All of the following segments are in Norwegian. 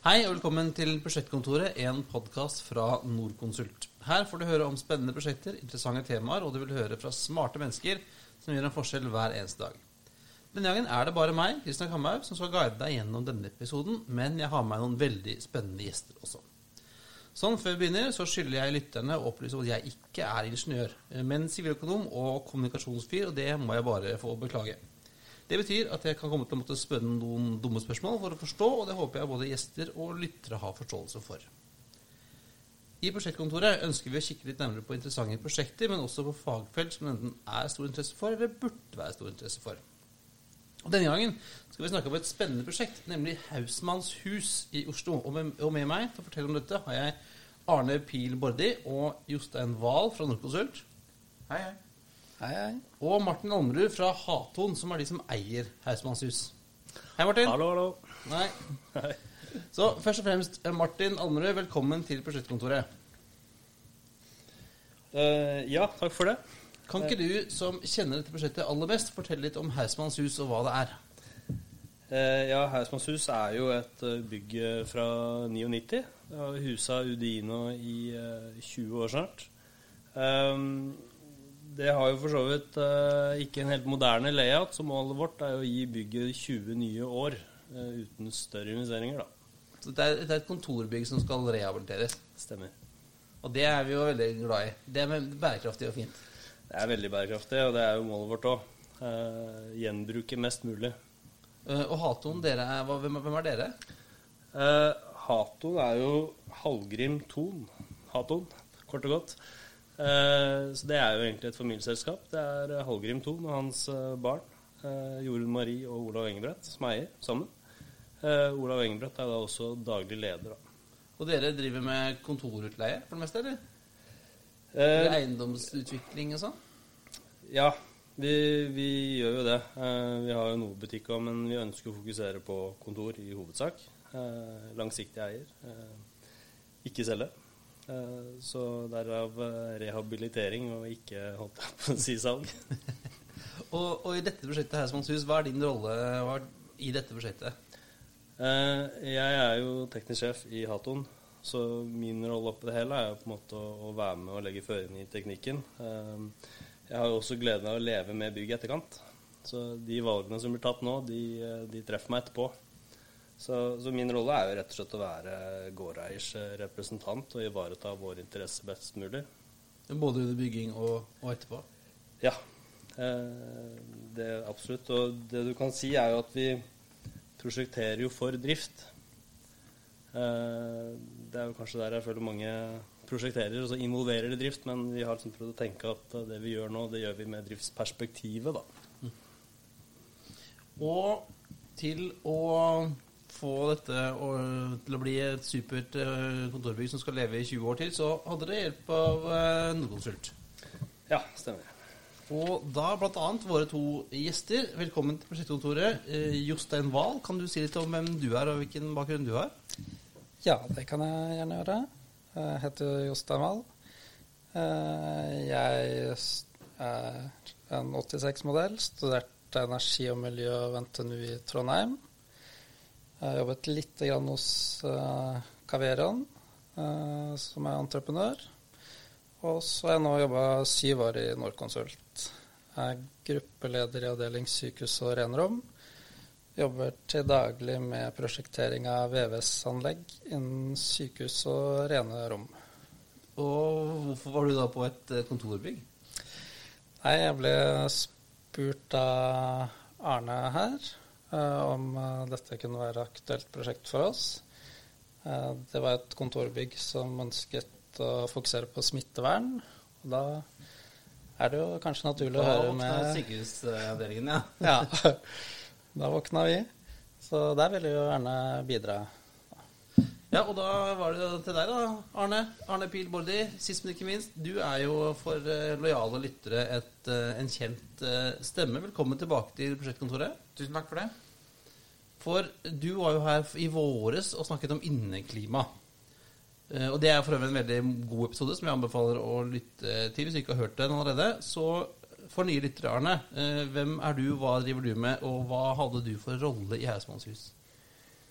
Hei og velkommen til Prosjektkontoret, en podkast fra Norconsult. Her får du høre om spennende prosjekter, interessante temaer, og du vil høre fra smarte mennesker som gjør en forskjell hver eneste dag. Denne gangen er det bare meg, Kristian Kamhaug, som skal guide deg gjennom denne episoden, men jeg har med meg noen veldig spennende gjester også. Sånn, Før vi begynner, så skylder jeg lytterne å opplyse at jeg ikke er ingeniør, men siviløkonom og kommunikasjonsfyr, og det må jeg bare få beklage. Det betyr at jeg kan komme til å måtte spørre noen dumme spørsmål for å forstå, og det håper jeg både gjester og lyttere har forståelse for. I prosjektkontoret ønsker vi å kikke litt nærmere på interessante prosjekter, men også på fagfelt som enten er stor interesse for, eller burde være stor interesse for. Og Denne gangen skal vi snakke om et spennende prosjekt, nemlig Hausmanns hus i Oslo. Og med, og med meg til å fortelle om dette har jeg Arne Pil Bordi og Jostein Wahl fra Norconsult. Hei, hei. Hei, hei. Og Martin Almerud fra Haton, som er de som eier Hausmannshus. Hei, Martin. Hallo, hallo. Nei. Så først og fremst, eh, Martin Almerud, velkommen til prosjektkontoret. Uh, ja, takk for det. Kan ikke du, som kjenner dette prosjektet aller best, fortelle litt om Hausmannshus og hva det er? Eh, ja, Hausmannshus er jo et bygg fra 99. Det har husa Udino i eh, 20 år snart. Ehm, det har jo for så vidt eh, ikke en helt moderne layout, så målet vårt er å gi bygget 20 nye år eh, uten større investeringer, da. Så det, er, det er et kontorbygg som skal rehabiliteres. Stemmer. Og det er vi jo veldig glad i. Det er bærekraftig og fint. Det er veldig bærekraftig, og det er jo målet vårt òg. Eh, gjenbruke mest mulig. Eh, Og Haton, dere er, hva- hvem, hvem er dere? Eh, Haton er jo Hallgrim Thon. Haton, kort og godt. Eh, så det er jo egentlig et familieselskap. Det er eh, Hallgrim Thon og hans eh, barn, Jorunn Marie og Olav Engebrett, som eier sammen. Olav Engebrett er da også daglig leder. Da. Og dere driver med kontorutleie for det meste, eller? Eller eiendomsutvikling og sånn? ja, vi, vi gjør jo det. Vi har jo noe butikk òg, men vi ønsker å fokusere på kontor i hovedsak. Langsiktig eier. Ikke selge. Eh, så derav eh, rehabilitering og ikke holdt jeg på å si salg. Og, og i dette prosjektet Hausmanns hus, hva er din rolle er i dette prosjektet? Eh, jeg er jo teknisk sjef i Haton, så min rolle oppi det hele er jo på en måte å, være med og legge føring i teknikken. Jeg har jo også gleden av å leve med bygget i etterkant. Så de valgene som blir tatt nå, de, de treffer meg etterpå. Så, så min rolle er jo rett og slett å være gårdeiers eh, representant og ivareta vår interesse best mulig. Både under bygging og, og etterpå? Ja, eh, det absolutt. Og det du kan si, er jo at vi prosjekterer jo for drift. Eh, Det er jo kanskje der jeg føler mange prosjekterer, og så involverer det drift, men vi har liksom prøvd å tenke at eh, det vi gjør nå, det gjør vi med driftsperspektivet, da. Og til å få dette å- til å bli et supert eh, kontorbygg som skal leve i 20 år til, så hadde dere hjelp av eh, Nordkonsult. Ja, stemmer. Og da bl.a. våre to gjester. Velkommen til prosjektkontoret. Eh, Jostein Wahl, kan du si litt om hvem du er, og hvilken bakgrunn du har? Ja, det kan jeg gjerne gjøre. Jeg heter Jostein Wahl. Eh, Jeg er en 86-modell, studerte energi og miljø ved NTNU i Trondheim. Jeg har jobbet litt grann hos Caveran, eh, som er entreprenør. Og så har jeg nå jobba syv år i Norconsult. Jeg er gruppeleder i avdeling sykehus og renrom. Jobber til daglig med prosjektering av VVS-anlegg innen sykehus og rene rom. Og hvorfor var du da på et eh, kontorbygg? Nei, jeg ble spurt av Arne her eh, om eh, dette kunne være et aktuelt prosjekt for oss. Eh, det var et kontorbygg som ønsket å fokusere på smittevern. Og da er det jo kanskje naturlig å Da høre våkna sykehusavdelingen, ja. Ja, da våkna vi. Så der vil vi jo gjerne bidra. Ja, og da var det til deg, da, Arne. Arne Pil Bordi, sist, men ikke minst. Du er jo for eh, lojale lyttere et, eh, en kjent eh, stemme. Velkommen tilbake til prosjektkontoret. Tusen takk for det. For du var jo her i våres og snakket om inneklima. Eh, Og det er for øvrig en veldig god episode som jeg anbefaler å lytte til hvis du ikke har hørt den allerede. Så for nye lyttere, Arne, eh, hvem er du, hva driver du med, og hva hadde du for rolle i Hausmanns hus?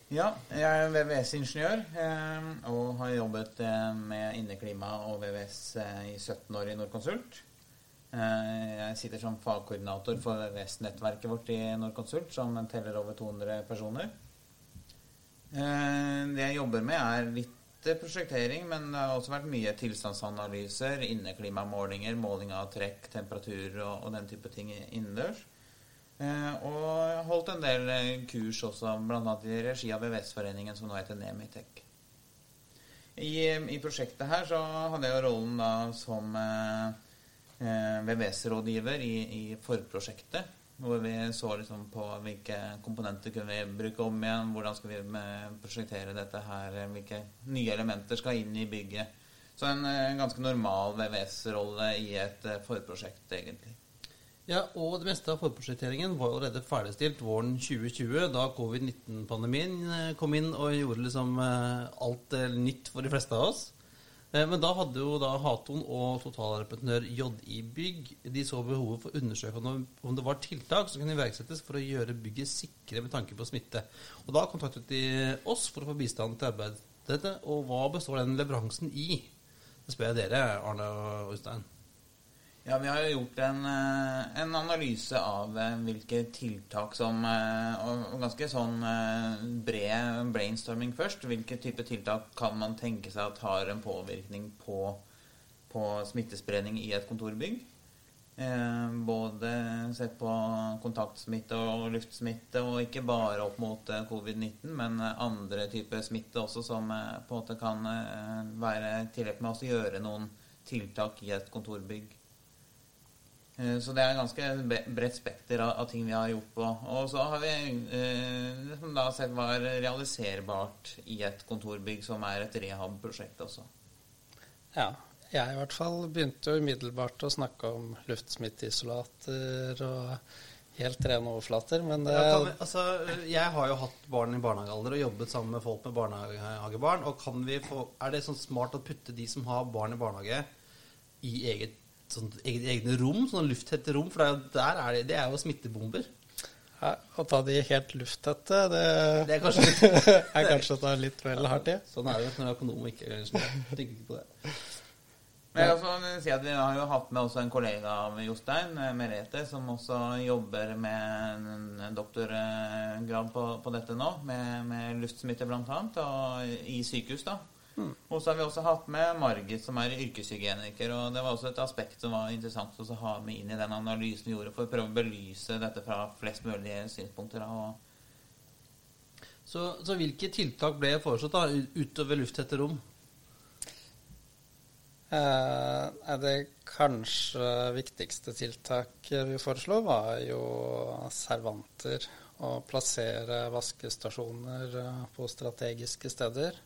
Ja, jeg er VVS-ingeniør eh, og har jobbet med inneklima og VVS i 17 år i Norconsult. Eh, jeg sitter som fagkoordinator for VVS-nettverket vårt i Norconsult, som teller over 200 personer. Eh, det jeg jobber med, er litt prosjektering, men det har også vært mye tilstandsanalyser, inneklimamålinger, måling av trekk, temperatur og, og den type ting innendørs. Eh, og jeg har holdt en del kurs også, bl.a. i regi av VVS-foreningen, som nå heter Nemitech. I, I, prosjektet her så hadde jeg jo rollen da som eh VVS-rådgiver i, i forprosjektet. Hvor vi så liksom på hvilke komponenter kunne vi bruke om igjen, hvordan skal vi prosjektere dette her, hvilke nye elementer skal inn i bygget. Så en, ganske normal VVS-rolle i et forprosjekt, egentlig. Ja, og det meste av forprosjekteringen var allerede ferdigstilt våren 2020, da covid-19-pandemien eh, kom inn og gjorde liksom eh, alt nytt for de fleste av oss. Eh, men da hadde jo da Haton og totalentreprenør JI Bygg de så behovet for å undersøke om det var tiltak som kunne iverksettes for å gjøre bygget sikre med tanke på smitte. Og Da kontaktet de oss for å få bistand til arbeidet. Og hva består den leveransen i? Det spør jeg dere, Arne og Øystein. Ja, vi har gjort en, eh, en, analyse av eh, hvilke tiltak som eh, Og ganske sånn bred brainstorming først. Hvilke type tiltak kan man tenke seg at har en påvirkning på, på smittespredning i et kontorbygg? både sett på kontaktsmitte og luftsmitte, og ikke bare opp mot covid-19, men andre typer smitte også, som på en måte kan være tillegg med å gjøre noen tiltak i et kontorbygg. Eh, så det er ganske bredt spekter av, ting vi har gjort på. Og så har vi eh, som da sett var realiserbart i et kontorbygg som er et rehab-prosjekt også. Ja. Jeg i hvert fall begynte jo umiddelbart å snakke om luftsmitteisolater og helt rene overflater, men det ja, vi, altså, Jeg har jo hatt barn i barnehagealder og jobbet sammen med folk med barnehagebarn. og kan vi få, Er det sånn smart å putte de som har barn i barnehage, i eget sånn egne rom, sånn lufttette rom, for der er det, det er jo smittebomber. Ja, Å ta de helt lufttette, det, det er kanskje er kanskje å ta litt vel hardt i. Sånn er det når du er økonom og ikke tenker ikke på det. Men jeg også si at Vi har jo hatt med også en kollega av Jostein, eh, Merete, som også jobber med en doktorgrad på, på dette nå, med, med luftsmitte bl.a. i sykehus. da. Mm. Og så har vi også hatt med Margit, som er yrkeshygieniker. Og det var også et aspekt som var interessant å ha med inn i den analysen vi gjorde, for å prøve å belyse dette fra flest mulig synspunkter. Så, så, hvilke tiltak ble foreslått da, utover lufttette rom? Eh, det kanskje viktigste tiltaket vi foreslo, var jo servanter. Å plassere vaskestasjoner eh, på strategiske steder.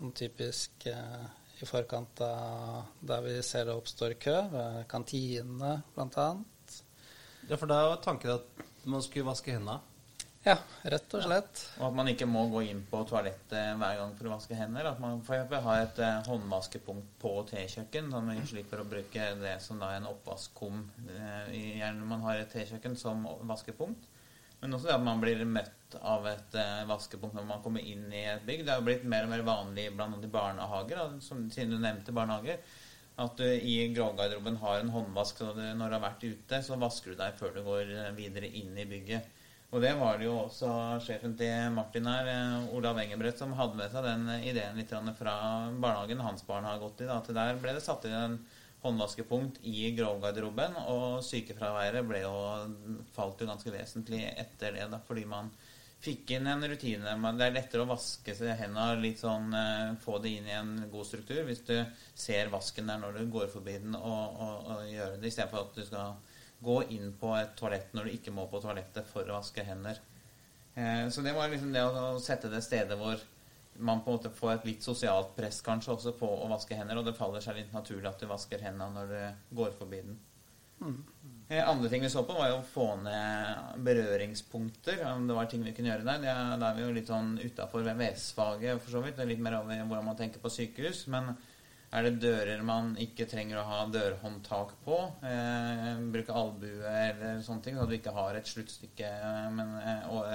Sånn typisk eh, i forkant av der vi ser det oppstår kø, ved kantinene bl.a. Ja, for da var tanken at man skulle vaske hendene? Ja, rett og slett. Ja. Og at man ikke må gå inn på toalettet hver gang for å vaske hender. At man får ha et eh, håndvaskepunkt på tekjøkken, så man slipper å bruke det som da er en oppvaskkum. eh, gjerne man har et tekjøkken som vaskepunkt. Men også det at man blir møtt av et uh, vaskepunkt når man kommer inn i et bygg. Det har blitt mer og mer vanlig blant i barnehager, som, siden du nevnte barnehager. At du i grovgarderoben har en håndvask, du, når du har vært ute, så vasker du deg før du går eh, videre inn i bygget. Og det var det jo også sjefen til Martin her, eh, Olav Engebrett, som hadde med seg den ideen litt fra barnehagen hans barn har gått i. Da. Til der ble det satt inn en håndvaskepunkt i grovgarderoben, og sykefraværet ble jo, falt jo ganske vesentlig etter det, da, fordi man fikk inn en rutine. Det er lettere å vaske seg hendene litt sånn eh, Få det inn i en god struktur hvis du ser vasken der når du går forbi den, og, og, og gjøre det, istedenfor at du skal gå inn på et toalett når du ikke må på toalettet for å vaske hender. Eh, så det var liksom det å sette det stedet hvor man på en måte får et litt sosialt press kanskje også på å vaske hender, og det faller seg litt naturlig at du vasker hendene når du går forbi den. Mm. Andre ting vi så på, var jo å få ned berøringspunkter. Om det var ting vi kunne gjøre der. Da er vi jo litt sånn utafor VVS-faget for så vidt. Det er litt mer over hvordan man tenker på sykehus. Men er det dører man ikke trenger å ha dørhåndtak på? Eh, bruke albue eller sånne ting, så du ikke har et sluttstykke men, eh, og,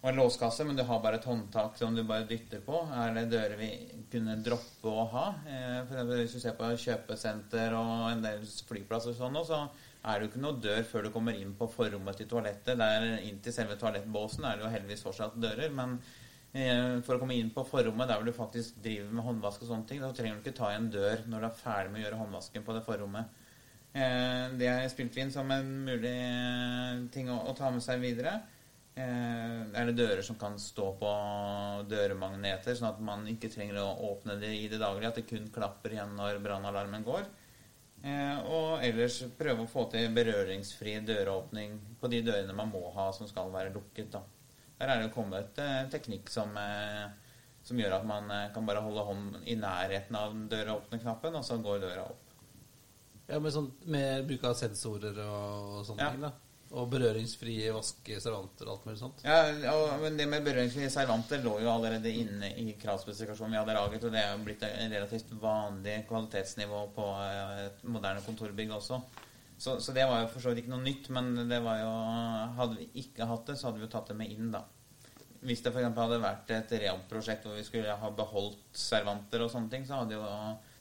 og en låskasse, men du har bare et håndtak som du bare dytter på. Er det dører vi kunne droppe å ha? Eh, for hvis du ser på kjøpesenter og en del flyplasser og sånn, så er det jo ikke noe dør før du kommer inn på forrommet til toalettet. Der inn til selve toalettbåsen er det jo heldigvis fortsatt dører, men eh, for å komme inn på forrommet der hvor du faktisk driver med håndvask og sånne ting, da trenger du ikke ta i en dør når du er ferdig med å gjøre håndvasken på det forrommet. Det det er spilt inn som en mulig ting å ta med seg videre. Eh, er det dører som kan stå på dørmagneter, sånn at man ikke trenger å åpne det i det daglige, at det kun klapper igjen når brannalarmen går. Eh, og ellers prøve å få til berøringsfri døråpning på de dørene man må ha som skal være lukket. Da. Der er det kommet eh, teknikk som, som, gjør at man kan bare holde hånden i nærheten av døråpne-knappen, og så går døra opp. Ja, Med, sånn, med bruk av sensorer og, og sånne ja. ting? da? Og berøringsfrie vaskeservanter og alt mulig sånt? Ja, og, men det med berøringsfrie servanter lå jo allerede inne i kravspesifikasjonen vi hadde laget, og det er jo blitt en relativt vanlig kvalitetsnivå på eh, et moderne kontorbygg også. Så, så det var jo for så vidt ikke noe nytt, men det var jo Hadde vi ikke hatt det, så hadde vi jo tatt det med inn, da. Hvis det f.eks. hadde vært et rehab-prosjekt hvor vi skulle ha beholdt servanter og sånne ting, så hadde jo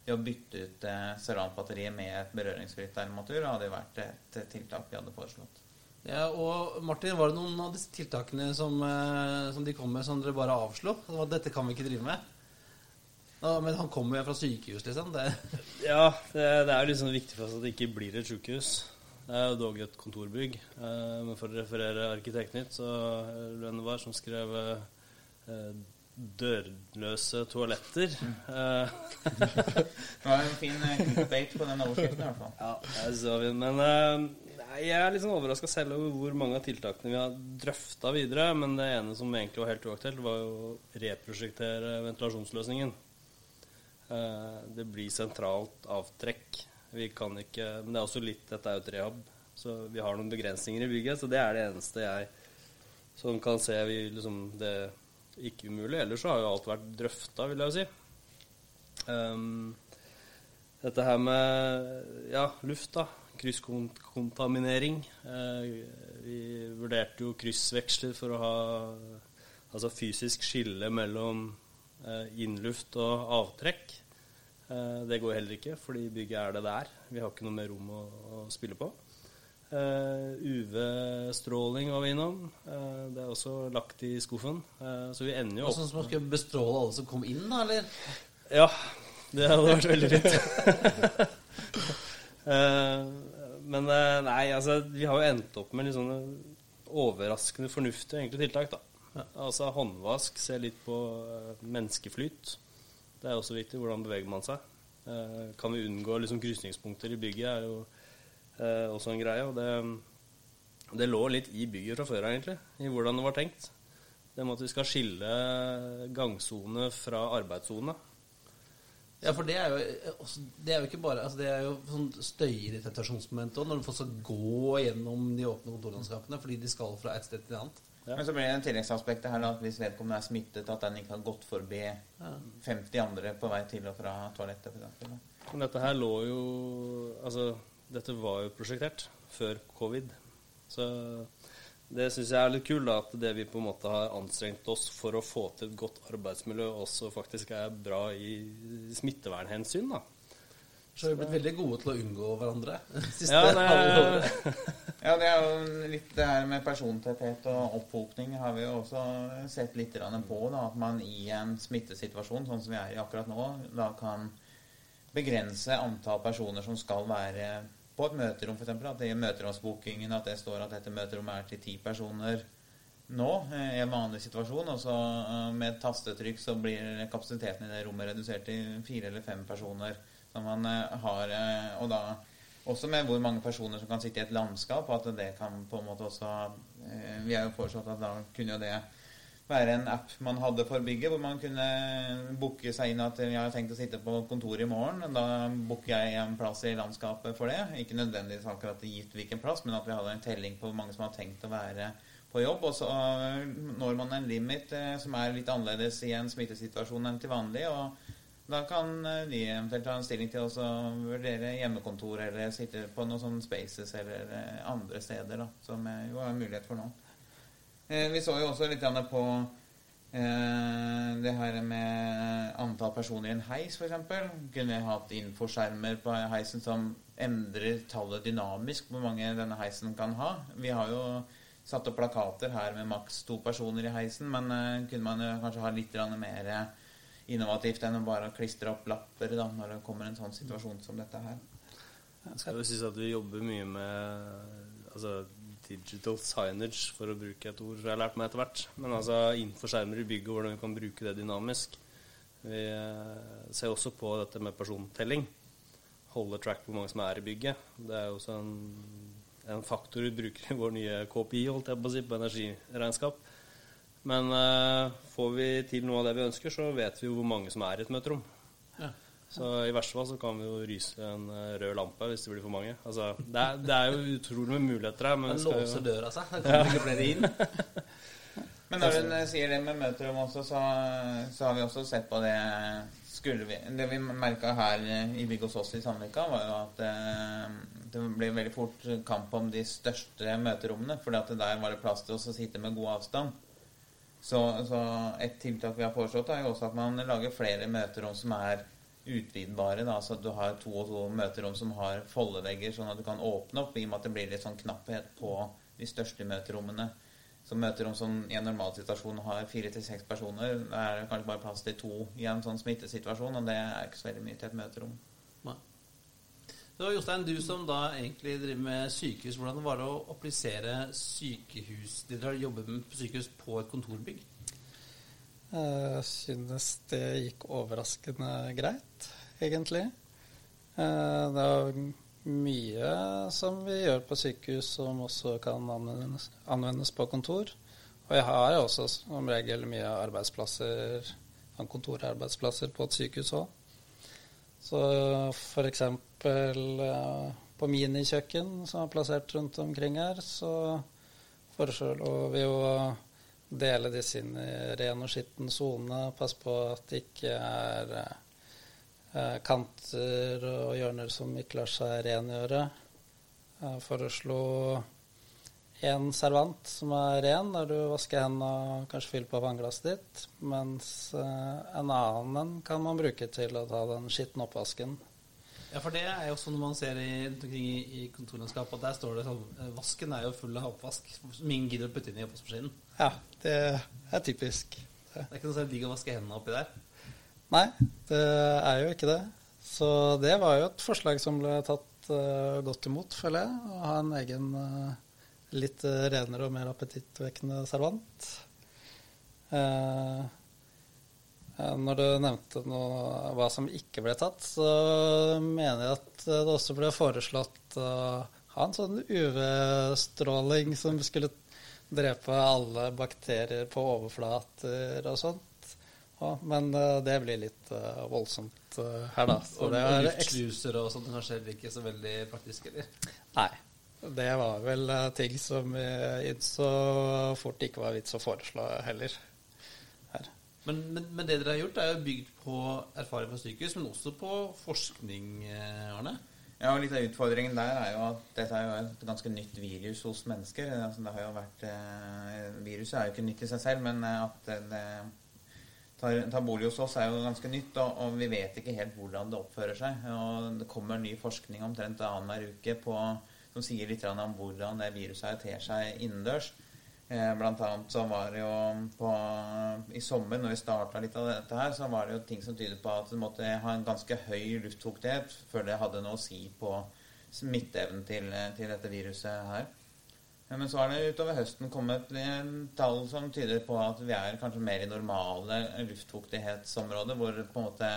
det å bytte ut eh, servantbatteriet med et berøringsfritt armatur hadde jo vært et tiltak vi hadde foreslått. Ja, og Martin, Var det noen av disse tiltakene som, eh, som de kom med, som dere bare avslo? Dette kan vi ikke drive med? Ja, men han kommer jo fra sykehus, liksom. Det. Ja, det, det er liksom viktig for oss at det ikke blir et sykehus. Det er jo dog et kontorbygg. Eh, men for å referere Arkitektnytt, så er det var som skrev eh, dørløse toaletter. Mm. det var en fin clickbait på den overskriften, i hvert fall. Ja, det så vi. Men jeg er litt sånn overraska selv over hvor mange av tiltakene vi har drøfta videre. Men det ene som egentlig var helt uaktuelt, var jo å reprosjektere ventilasjonsløsningen. Eh, det blir sentralt avtrekk. Vi kan ikke Men det er også litt Dette er jo et rehab, så vi har noen begrensninger i bygget. Så det er det eneste jeg som kan se vi, liksom, det ikke umulig. Ellers så har jo alt vært drøfta, vil jeg jo si. Um, dette her med ja, luft, da krysskontaminering. Eh, vi vurderte jo kryssveksler for å ha altså fysisk skille mellom eh, innluft og avtrekk. Eh, det går heller ikke, fordi bygget er det der. Vi har ikke noe mer rom å, å spille på. UV-stråling var vi innom. det er også lagt i skuffen. så vi ender jo opp Sånn som man skulle bestråle alle som kom inn, da, eller? Ja. Det hadde vært veldig fint. Eh, men eh, nei, altså, vi har jo endt opp med litt sånne overraskende fornuftige egentlig tiltak. da. Ja. Altså håndvask, se litt på uh, menneskeflyt. Det er også viktig. Hvordan beveger man seg? Uh, kan vi unngå liksom krysningspunkter i bygget, er jo også en greie. Og det, det, lå litt i bygget fra før egentlig, i hvordan det var tenkt. Det med at vi skal skille gangsone fra arbeidssone. Ja, for det er jo, det er jo ikke bare altså Det er jo sånn støyirritasjonsmoment òg, når du får så gå gjennom de åpne kontorlandskapene fordi de skal fra et sted til et annet. Ja. Men så blir det en tilleggsaspekt her at hvis vedkommende er smittet, at den ikke har gått forbi ja. 50 andre på vei til og fra toalettet. For eksempel. Men dette her lå jo Altså, dette var jo prosjektert før covid. Så det syns jeg er litt kult, at det vi på en måte har anstrengt oss for å få til et godt arbeidsmiljø, også faktisk er bra i smittevernhensyn. da. Så vi har blitt veldig gode til å unngå hverandre. ja, det er, ja, det er jo litt det her med persontetthet og opphopning har vi jo også sett litt på. Da, at man i en smittesituasjon, sånn som vi er i akkurat nå, da kan begrense antall personer som skal være på et møterom, f.eks. At det i møteromsbookingen at det står at dette møterommet er til ti personer nå, eh, i en vanlig situasjon. Og så eh, med et tastetrykk så blir kapasiteten i det rommet redusert til fire eller fem personer. Som man eh, har Og da også med hvor mange personer som kan sitte i et landskap, at det kan på en måte også Vi har jo foreslått at da kunne jo det være en app man hadde for bygget, hvor man kunne booke seg inn at jeg har tenkt å sitte på kontoret i morgen. Da booker jeg en plass i landskapet for det. Ikke nødvendigvis akkurat gitt hvilken plass, men at vi hadde en telling på hvor mange som har tenkt å være på jobb. Og så når man en limit eh, som er litt annerledes i en smittesituasjon enn til vanlig. og da kan eh, de eventuelt ta en stilling til å vurdere hjemmekontor eller sitte på noen sånne spaces eller eh, andre steder, da, som jo er mulighet for nå. Eh, vi så jo også litt på eh, det her med antall personer i en heis, f.eks. Kunne hatt infoskjermer på heisen som endrer tallet dynamisk hvor mange denne heisen kan ha. Vi har jo satt opp plakater her med maks to personer i heisen, men eh, kunne man jo kanskje ha litt mer innovativt enn å bare klistre opp lapper da, når det kommer en sånn situasjon som dette her. Jeg skal jo synes at vi jobber mye med altså, digital signage, for å bruke et ord som jeg har lært meg etter hvert. Men altså innenfor skjermer i bygget, hvordan vi kan bruke det dynamisk. Vi eh, ser også på dette med persontelling. Holde track på hvor mange som er i bygget. Det er jo også en, en faktor vi bruker i vår nye KPI, holdt jeg på å si, på energiregnskap. Men uh, får vi til noe av det vi ønsker, så vet vi jo hvor mange som er i et møterom. Så i verste fall så kan vi jo ryse en eh, rød lampe hvis det blir for mange. Altså, det, er, det er jo utrolig med muligheter her. Men låser jo, døra seg. Det kommer ikke flere inn. Men når hun eh, sier det med møterom også, så, så har vi også sett på det skulle vi, Det vi merka her eh, i bygg hos oss i Sandvika, var jo at det, det ble veldig fort kamp om de største møterommene. For der var det plass til oss å sitte med god avstand. Så, så et tiltak vi har foreslått, er jo også at man lager flere møterom som er utvidbare. Da, så du har to og to møterom som har foldevegger, sånn at du kan åpne opp, i og med at det blir litt sånn knapphet på de største møterommene. Så møterom som i en normalsituasjon har fire til seks personer, er det kanskje bare plass til to i en sånn smittesituasjon, og det er ikke så veldig mye til et møterom. Nei. Så Jostein, du som da egentlig driver med sykehus, hvordan var det å applisere sykehus De dere jobber med sykehus på et kontorbygg? Jeg synes det gikk overraskende greit, egentlig. Eh, Det er mye som vi gjør på sykehus som også kan anvendes, anvendes på kontor. Og jeg har også som regel mye arbeidsplasser, sånn kontorarbeidsplasser på et sykehus òg. Så eksempel eh, på minikjøkken som er plassert rundt omkring her, så foreslår vi jo dele disse inn i ren og skitten sone. Passe på at det ikke er eh, kanter og hjørner som ikke lar seg rengjøre. Jeg foreslo én servant som er ren, der du vasker hendene og kanskje fyller på vannglasset ditt. Mens eh, en annen kan man bruke til å ta den skitne oppvasken. Ja, for det er jo sånn man ser i, i, i kontorlandskapet, at der står det sånn eh, Vasken er jo full av oppvask. Ingen gidder å putte inn i oppvaskmaskinen. Ja, det er typisk. Det er ikke noe særlig digg å vaske hendene oppi der. Nei, det er jo ikke det. Så det var jo et forslag som ble tatt uh, godt imot, føler jeg. Å ha en egen uh, litt renere og mer appetittvekkende servant. Uh, når du nevnte noe, hva som ikke ble tatt, så mener jeg at det også ble foreslått å ha en sånn UV-stråling som skulle drepe alle bakterier på overflater og sånt. Ja, men eh, det blir litt eh, voldsomt eh, her, da. Så Og, det og sånt kanskje heller ikke så veldig praktisk, eller? Nei. Det var vel ting som vi innså fort ikke var vits å foreslå heller. Men, men, men det dere har gjort, er jo bygd på erfaring fra sykehus, men også på forskning, eh, Arne. Ja, og Litt av utfordringen der er jo at dette er jo et ganske nytt virus hos mennesker. Altså, det har jo vært, eh, viruset er jo ikke nytt i seg selv, men eh, at det tar, tar bolig hos oss er jo ganske nytt, og, og vi vet ikke helt hvordan det oppfører seg. Og Det kommer ny forskning omtrent annenhver uke på, som sier litt om hvordan det viruset ter seg innendørs. Eh, Blant annet så var det jo på, i sommer, når vi starta litt av dette her, så var det jo ting som tydet på at du måtte ha en ganske høy luftfuktighet før det hadde noe å si på smitteevnen til, til dette viruset her. Men så har det utover høsten kommet en tall som tyder på at vi er kanskje mer i normale luftfuktighetsområder, hvor på en måte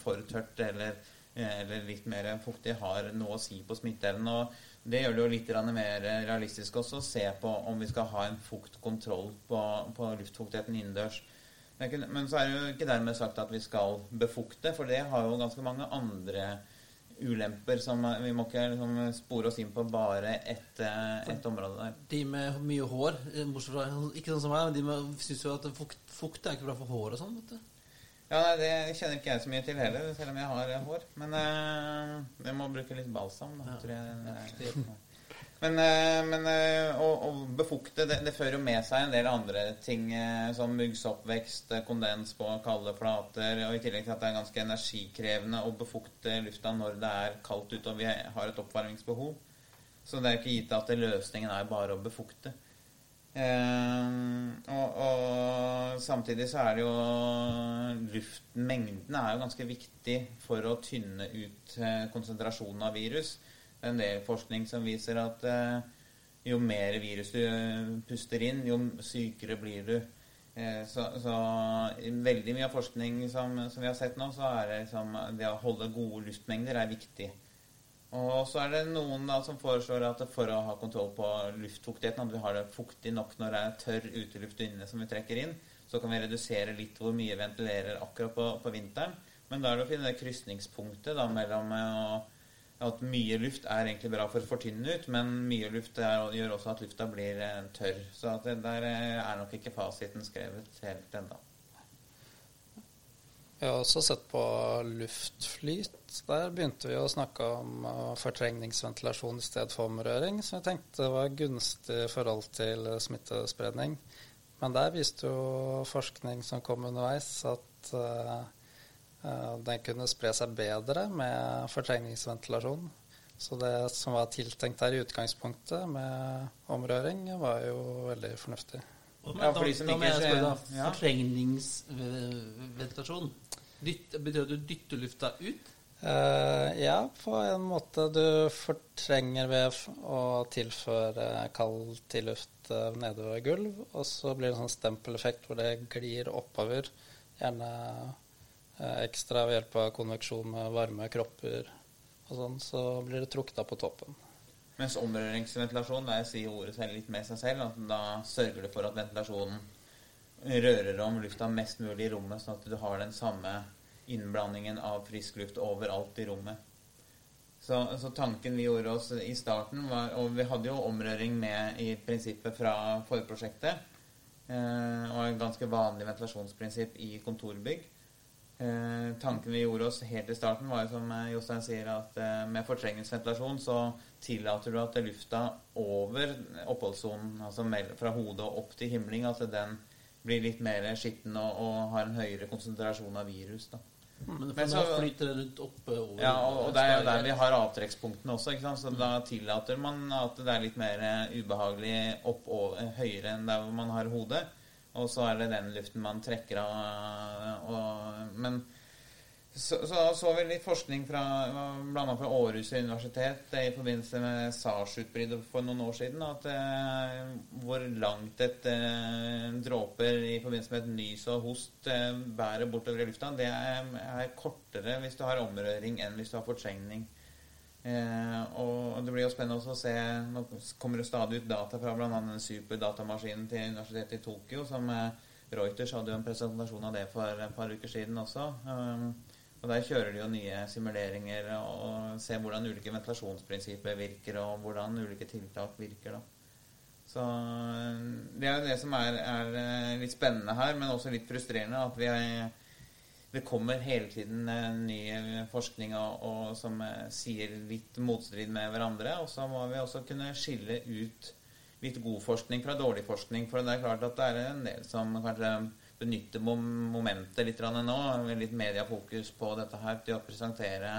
for tørt eller, eller litt mer fuktig har noe å si på smitteevnen. Og det gjør det jo litt mer realistisk også å se på om vi skal ha en fuktkontroll på, på luftfuktigheten innendørs. Men så er det jo ikke dermed sagt at vi skal befukte, for det har jo ganske mange andre ulemper som vi må ikke liksom spore oss inn på bare ett et område der. De med mye hår, eh, bortsett fra Ikke sånn som meg, men de syns jo at fukt, fukt er ikke bra for hår og sånn. vet du. Ja, nei, Det kjenner ikke jeg så mye til heller, selv om jeg har eh, hår. Men uh, jeg må bruke litt balsam. Da, tror jeg. det Men, uh, men uh, å, å befukte, det, det fører jo med seg en del andre ting, som muggsoppvekst, kondens på kalde flater, og i tillegg til at det er ganske energikrevende å befukte lufta når det er kaldt ute og vi har et oppvarmingsbehov. Så det er ikke gitt at løsningen er bare å befukte. Eh, og, og samtidig så er det jo Luftmengden er jo ganske viktig for å tynne ut eh, konsentrasjonen av virus. Det er en del forskning som viser at eh, jo mer virus du eh, puster inn, jo sykere blir du. Eh, så, så veldig mye av forskning som, som vi har sett nå, så er det liksom det å holde gode luftmengder er viktig. Og så er det noen da som foreslår at for å ha kontroll på luftfuktigheten, at vi har det fuktig nok når det er tørr uteluft inne som vi trekker inn, så kan vi redusere litt hvor mye ventilerer akkurat på, på vinteren. Men da er det å finne det krysningspunktet mellom å, at mye luft er egentlig bra for å fortynne ut, men mye luft er, gjør også at lufta blir eh, tørr. Så det der eh, er nok ikke fasiten skrevet helt ennå. Vi har også sett på luftflyt. Der begynte vi å snakke om uh, fortrengningsventilasjon i stedet for omrøring, som jeg tenkte var gunstig i forhold til uh, smittespredning. Men der viste jo forskning som kom underveis, at uh, den kunne spre seg bedre med fortrengningsventilasjon. Så det som var tiltenkt her i utgangspunktet med omrøring, var jo veldig fornuftig. Ja, for de som ikke ser. Fortrengningsventilasjon. Dytt, betyr det at du dytter lufta ut? Uh, ja, på en måte. Du fortrenger ved å tilføre kald til luft uh, nedover gulv, og så blir det en sånn stempeleffekt hvor det glir oppover. Gjerne uh, ekstra ved hjelp av konveksjon med varme kropper og sånn, så blir det trukket av på toppen. Mens omrøringsventilasjon, der sier ordet selv litt med seg selv, at da sørger du for at ventilasjonen rører om lufta mest mulig i rommet, sånn at du har den samme innblandingen av frisk luft overalt i rommet. Så, så, tanken vi gjorde oss i starten, var Og vi hadde jo omrøring med i prinsippet fra forprosjektet. Eh, og et ganske vanlig ventilasjonsprinsipp i kontorbygg. Eh, tanken vi gjorde oss helt i starten, var jo som eh, Jostein sier, at eh, med fortrengningsventilasjon så tillater du at lufta over oppholdssonen, altså fra hodet og opp til himling, at den blir litt mer skitten og, og, har en høyere konsentrasjon av virus. da. Men, Men så, flyter det rundt oppe over Ja, og, og det er jo der vi har avtrekkspunktene også. ikke sant? Så mm. da tillater man at det er litt mer ubehagelig opp og høyere enn der hvor man har hodet. Og så er det den luften man trekker av. Og, men så, så, så vi litt forskning fra bl.a. fra Århus universitet i forbindelse med SARS-utbruddet for noen år siden. At eh, hvor langt et eh, dråper i forbindelse med et nys og host eh, bærer bortover i lufta, det er, er, kortere hvis du har omrøring enn hvis du har fortrengning. Eh, og det blir jo spennende å se Nå kommer det stadig ut data fra bl.a. superdatamaskinen til universitetet i Tokyo. som eh, Reuters hadde jo en presentasjon av det for et par uker siden også. Um, og Der kjører de jo nye simuleringer og, ser hvordan ulike ventilasjonsprinsipper virker, og hvordan ulike tiltak virker. da. Så eh, Det er jo det som er, er litt spennende her, men også litt frustrerende. At vi er det kommer hele tiden ny forskning og, og som eh, sier litt motstrid med hverandre. Og så må vi også kunne skille ut litt god forskning fra dårlig forskning. For det er klart at det er en del som kanskje benytter momentet litt nå, litt mediafokus på dette her, til å presentere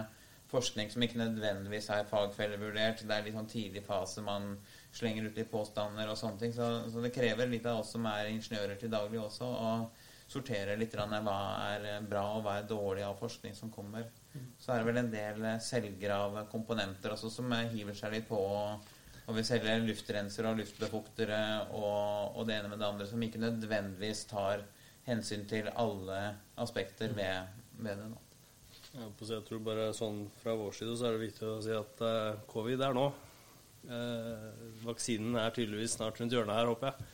forskning som ikke nødvendigvis er fagfellevurdert. Det er litt sånn tidlig fase man slenger ut litt påstander og sånne ting. Så, så det krever litt av oss som er ingeniører til daglig også. å sortere litt hva er bra og hva er dårlig av forskning som kommer. Så er det vel en del selvgrave komponenter også som hiver seg litt på og vil selge luftrensere og luftbefuktere og, og, det ene med det andre, som ikke nødvendigvis tar hensyn til alle aspekter ved, ved det. nå. Jeg tror bare sånn Fra vår side så er det viktig å si at uh, covid er nå. Uh, vaksinen er tydeligvis snart rundt hjørnet her, håper jeg.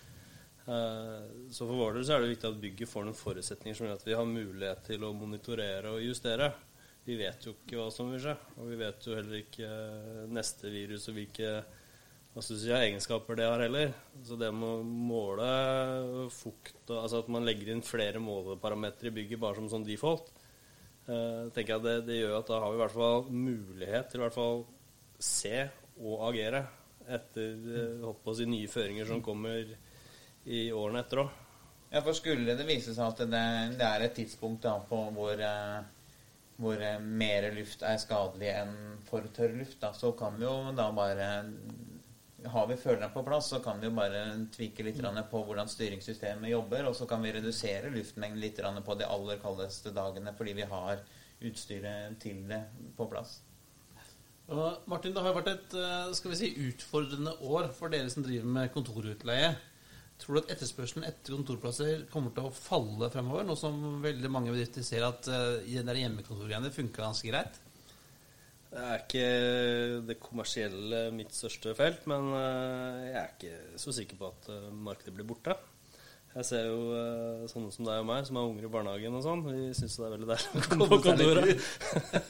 Uh, så for vår del så er det viktig at bygget får noen forutsetninger som gjør at vi har mulighet til å monitorere og justere. Vi vet jo ikke hva som vil skje, og vi vet jo heller ikke neste virus og hvilke hva synes jeg, egenskaper det har heller. Så det med å måle fukt Altså at man legger inn flere måleparametere i bygget bare som sånn default, eh, tenker jeg det, det, gjør at da har vi i hvert fall mulighet til i hvert fall se og agere etter eh, å si, nye føringer som kommer i årene etter òg. Ja, for skulle det vise seg at det, det er et tidspunkt da, på hvor, eh, hvor eh, mer luft er skadelig enn for tørr luft, da, så kan vi jo da bare Har vi føleren på plass, så kan vi jo bare tvike litt på hvordan styringssystemet jobber, og så kan vi redusere luftmengden litt på de aller kaldeste dagene fordi vi har utstyret til det på plass. Og Martin, det har vært et eh, skal vi si, utfordrende år for dere som driver med kontorutleie. Tror du at etterspørselen etter kontorplasser kommer til å falle fremover, nå som veldig mange bedrifter ser at uh, hjemmekontorgreiene funker ganske greit? Det er ikke det kommersielle mitt største felt, men eh, jeg er ikke så sikker på at eh, markedet blir borte. Jeg ser jo uh, sånne som deg og meg, som har unger i barnehagen og sånn. Vi syns det er veldig deilig å komme på kontoret.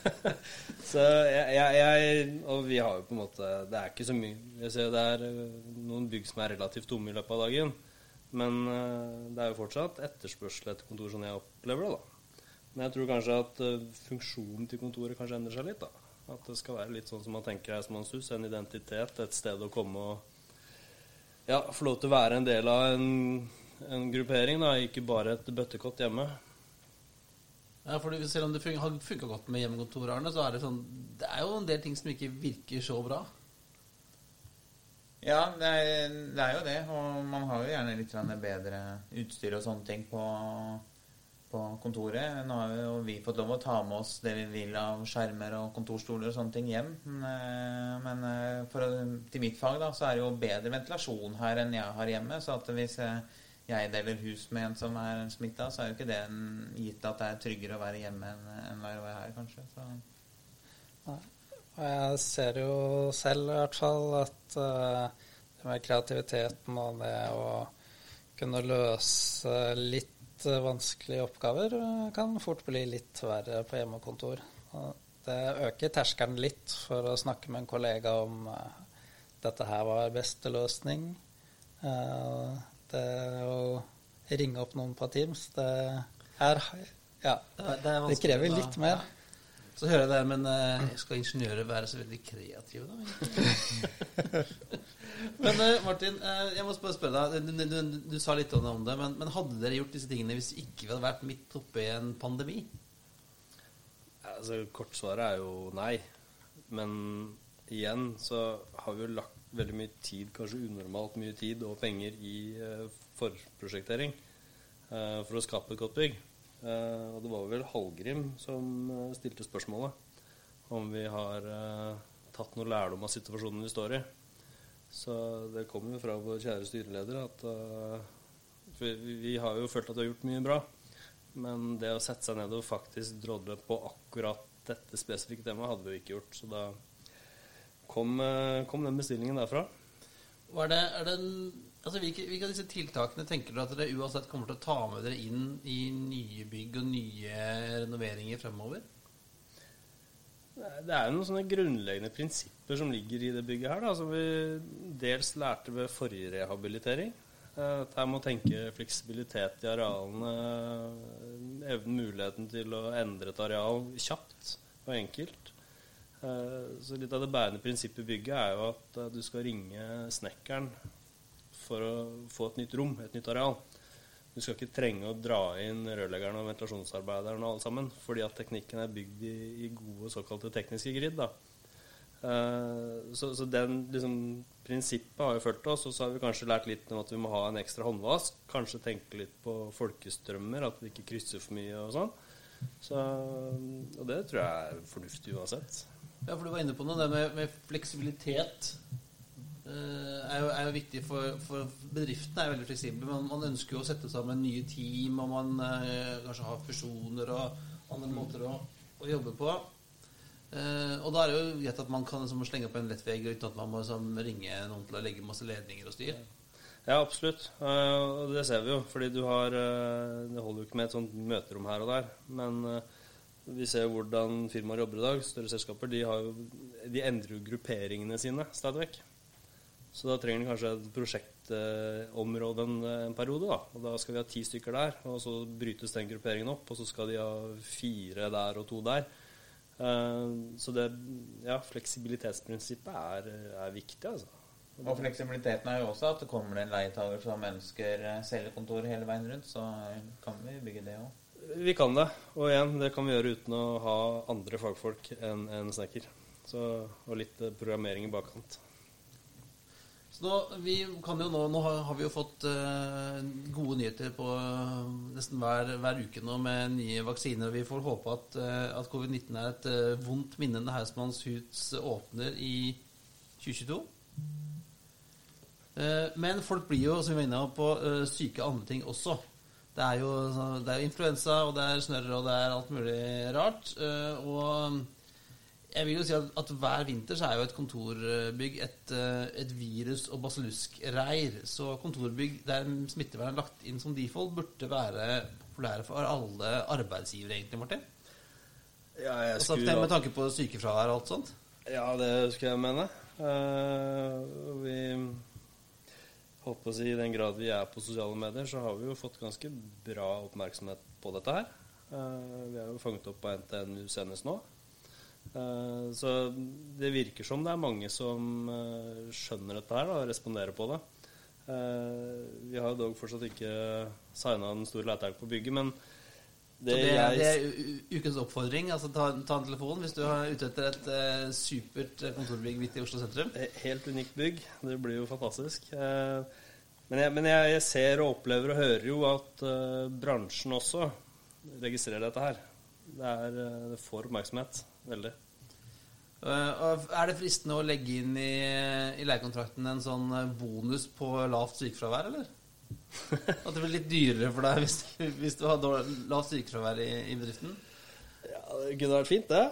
så jeg, jeg, jeg, Og vi har jo på en måte Det er ikke så mye. Jeg ser det er noen bygg som er relativt tomme i løpet av dagen. Men det er jo fortsatt etterspørsel etter kontor, sånn jeg opplever det. da. Men jeg tror kanskje at funksjonen til kontoret kanskje endrer seg litt. da. At det skal være litt sånn som man tenker her som man en identitet, et sted å komme og ja, få lov til å være en del av en en gruppering, da, ikke bare et bøttekott hjemme. Ja, for Selv om det fun har funka godt med hjemmekontor, Arne, så er det sånn Det er jo en del ting som ikke virker så bra. Ja, det er, det er jo det. Og man har jo gjerne litt bedre utstyr og sånne ting på, på kontoret. Nå har jo vi fått lov å ta med oss det vi vil av skjermer og kontorstoler og sånne ting hjem. Men, men for, til mitt fag da, så er det jo bedre ventilasjon her enn jeg har hjemme. Så at hvis jeg jeg deler hus med en som er smitta, så er jo ikke det gitt at det er tryggere å være hjemme enn en være her, kanskje. Så. Nei. Og jeg ser jo selv i hvert fall at uh, det med kreativiteten og det å kunne løse litt vanskelige oppgaver uh, kan fort bli litt verre på hjemmekontor. Det øker terskelen litt for å snakke med en kollega om uh, dette her var beste løsning. Det å ringe opp noen på Teams, det er Ja. Det, det, det krever litt mer. Ja. Så hører det, men uh, skal ingeniører være så veldig kreative, da? men uh, Martin, uh, jeg må bare spørre deg. Du, du, du, du, sa litt om det, men, men, hadde dere gjort disse tingene hvis ikke vi hadde vært midt oppe i en pandemi? Altså, Kortsvaret er jo nei. Men igjen så har vi jo lagt veldig mye tid, kanskje unormalt mye tid og penger i uh, forprosjektering uh, for å skape et godt bygg. Uh, og det var vel Hallgrim som stilte spørsmålet om vi har tatt noe lærdom av situasjonen vi står i. Så det kommer jo fra vår kjære styreleder at vi, vi, har jo følt at vi har gjort mye bra. Men det å sette seg ned og faktisk drodle på akkurat dette spesifikke temaet hadde vi jo ikke gjort. Så da kom, eh, kom den bestillingen derfra. Er det, er det altså hvilke, hvilke, av disse tiltakene tenker dere at dere uansett kommer til å ta med dere inn i nye bygg og nye renoveringer fremover? Det er jo noen sånne grunnleggende prinsipper som ligger i det bygget her, da, som vi dels lærte ved forrige rehabilitering. Eh, at her må tenke fleksibilitet i arealene, evne muligheten til å endre et areal kjapt og enkelt. Eh, så litt av det bærende prinsippet i bygget er jo at eh, du skal ringe snekkeren for å få et nytt rom, et nytt areal. Du skal ikke trenge å dra inn rørleggeren og ventilasjonsarbeideren og alle sammen, fordi at teknikken er bygd i, i gode såkalte tekniske grid. da. Uh, så, så den liksom, prinsippet har jo fulgt oss, og så har vi kanskje lært litt om at vi må ha en ekstra håndvask. Kanskje tenke litt på folkestrømmer, at vi ikke krysser for mye og sånn. Så, og det tror jeg er fornuftig uansett. Ja, for du var inne på noe. Det med, med fleksibilitet er, jo, er, jo, viktig for, for bedriftene. er veldig fleksible. Men man ønsker jo å sette sammen nye team, og man eh, kanskje har fusjoner og andre måter å, å jobbe på. Eh, og da er det jo greit at man kan liksom, slenge opp en lett vegg uten at man må liksom, ringe noen til å legge masse ledninger og styr. Ja, absolutt. Uh, og det ser vi jo. Fordi du har uh, Det holder jo ikke med et sånt møterom her og der. Men uh, vi ser jo hvordan firmaer jobber i dag. Større selskaper de, jo, de endrer jo grupperingene sine stadig vekk. Så da trenger de kanskje et prosjektområde en, en, periode. da, og Da skal vi ha ti stykker der, og så brytes den grupperingen opp. Og så skal de ha fire der og to der. Uh, så det, ja, fleksibilitetsprinsippet er, er viktig, altså. Og fleksibiliteten er jo også at det kommer det en leietager som ønsker eh, cellekontor hele veien rundt, så kan vi bygge det òg. Vi kan det. Og igjen, det kan vi gjøre uten å ha andre fagfolk enn en snekker. Så, og litt eh, programmering i bakkant. Så nå, vi kan jo nå, nå har vi jo fått uh, gode nyheter på uh, nesten hver, hver uke nå med nye vaksiner. og Vi får håpe at, uh, at covid-19 er et vondt minne når Hausmanns hus åpner i 2022. Eh, men folk blir jo, som vi var inne på, syke av andre ting også. Det er jo, det er influensa, og det er snørr, og det er alt mulig rart. Og jeg vil jo si at, at hver vinter så er jo et kontorbygg et, eh, et virus- og basilluskreir. Så kontorbygg der smittevern er lagt inn som default, burde være populære for alle arbeidsgivere, egentlig, Martin. Ja, jeg Altså, med tanke på sykefravær og alt sånt. Ja, det skulle jeg mene. Uh, vi holdt på å si I den grad vi er på sosiale medier, så har vi jo fått ganske bra oppmerksomhet på dette her. Uh, vi er jo fanget opp på NTNU senest nå. Eh, så det virker som det er mange som eh, skjønner dette her da, og responderer på det. Eh, vi har jo dog fortsatt ikke signa den store letejakten på bygget, men Det, det, er- det er ukens oppfordring. Altså, ta, ta en telefon hvis du er ute etter et eh, supert kontorbygg midt i Oslo sentrum. Helt unikt bygg. Det blir jo fantastisk. Eh, Men jeg, men jeg, jeg ser og opplever og hører jo at eh, bransjen også registrerer dette her. Det, er, det får oppmerksomhet. Veldig. Eh, er det fristende å legge inn i, i leiekontrakten en sånn eh, bonus på lavt sykefravær, eller? At det blir litt dyrere for deg hvis, hvis du har dårlig, lavt sykefravær i, i bedriften? Ja, Det kunne vært fint, det.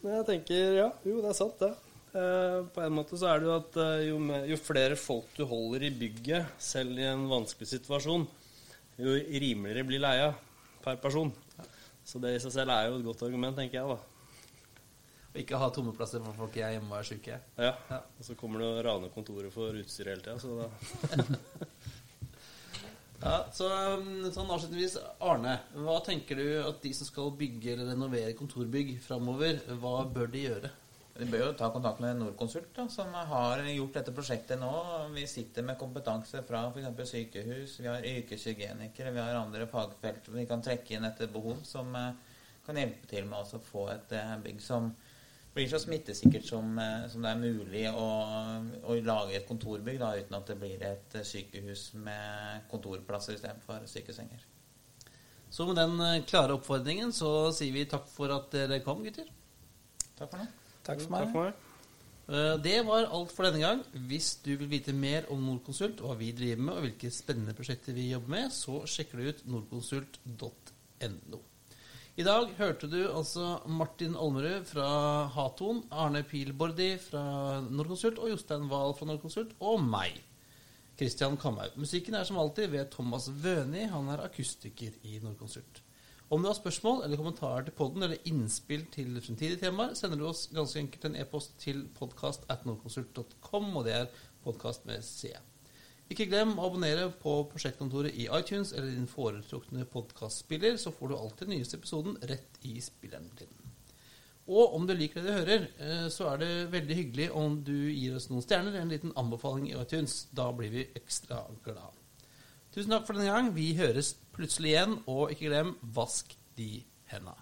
Men jeg tenker ja, jo, det er sant, det. Eh, på en måte så er det jo at jo, med, jo flere folk du holder i bygget, selv i en vanskelig situasjon, jo rimeligere blir leia per person. Så det i seg selv er jo et godt argument, tenker jeg, da. Og ikke ha tomme plasser for folk er hjemme og er syke. Ja. Ja. Og så kommer du og raner kontoret for utstyr hele tida, så da Ja, så um, sånn avslutningsvis, Arne, hva tenker du at de som skal bygge eller renovere kontorbygg framover, hva bør de gjøre? De bør jo ta kontakt med Norconsult, da, som har gjort dette prosjektet nå. Vi sitter med kompetanse fra f.eks. sykehus, vi har yrkeshygienikere, vi har andre fagfelt vi kan trekke inn etter behov, som eh, kan hjelpe til med å få et eh, bygg som blir så smittesikkert som, eh, som det er mulig å, å lage et kontorbygg, da, uten at det blir et eh, sykehus med kontorplasser istedenfor sykesenger. Så med den eh, klare oppfordringen så sier vi takk for at dere kom, gutter. Takk for nå. Takk for Takk meg. for meg. Eh, Det var alt for denne gang. Hvis du vil vite mer om Norconsult, hva vi driver med, og hvilke spennende prosjekter vi jobber med, så sjekker du ut norconsult.no. I dag hørte du altså Martin Olmerud fra Haton, Arne Pilbordi fra Norconsult og Jostein Wahl fra Norconsult, og meg, Christian Kamhaug. Musikken er som alltid ved Thomas Wøni. Han er akustiker i Norconsult. Om du har spørsmål eller kommentarer til podden eller innspill til fremtidige temaer, sender du oss ganske enkelt en e-post til norconsult.com, og det er podkast med C. Ikke glem å abonnere på Prosjektkontoret i iTunes eller din foretrukne podkastspiller, så får du alltid den nyeste episoden rett i spilleren din. Og om du liker det du hører, eh, så er det veldig hyggelig om du gir oss noen stjerner, en liten anbefaling i iTunes. Da blir vi ekstra glad. Tusen takk for denne gang. Vi høres plutselig igjen, og ikke glem vask de henda.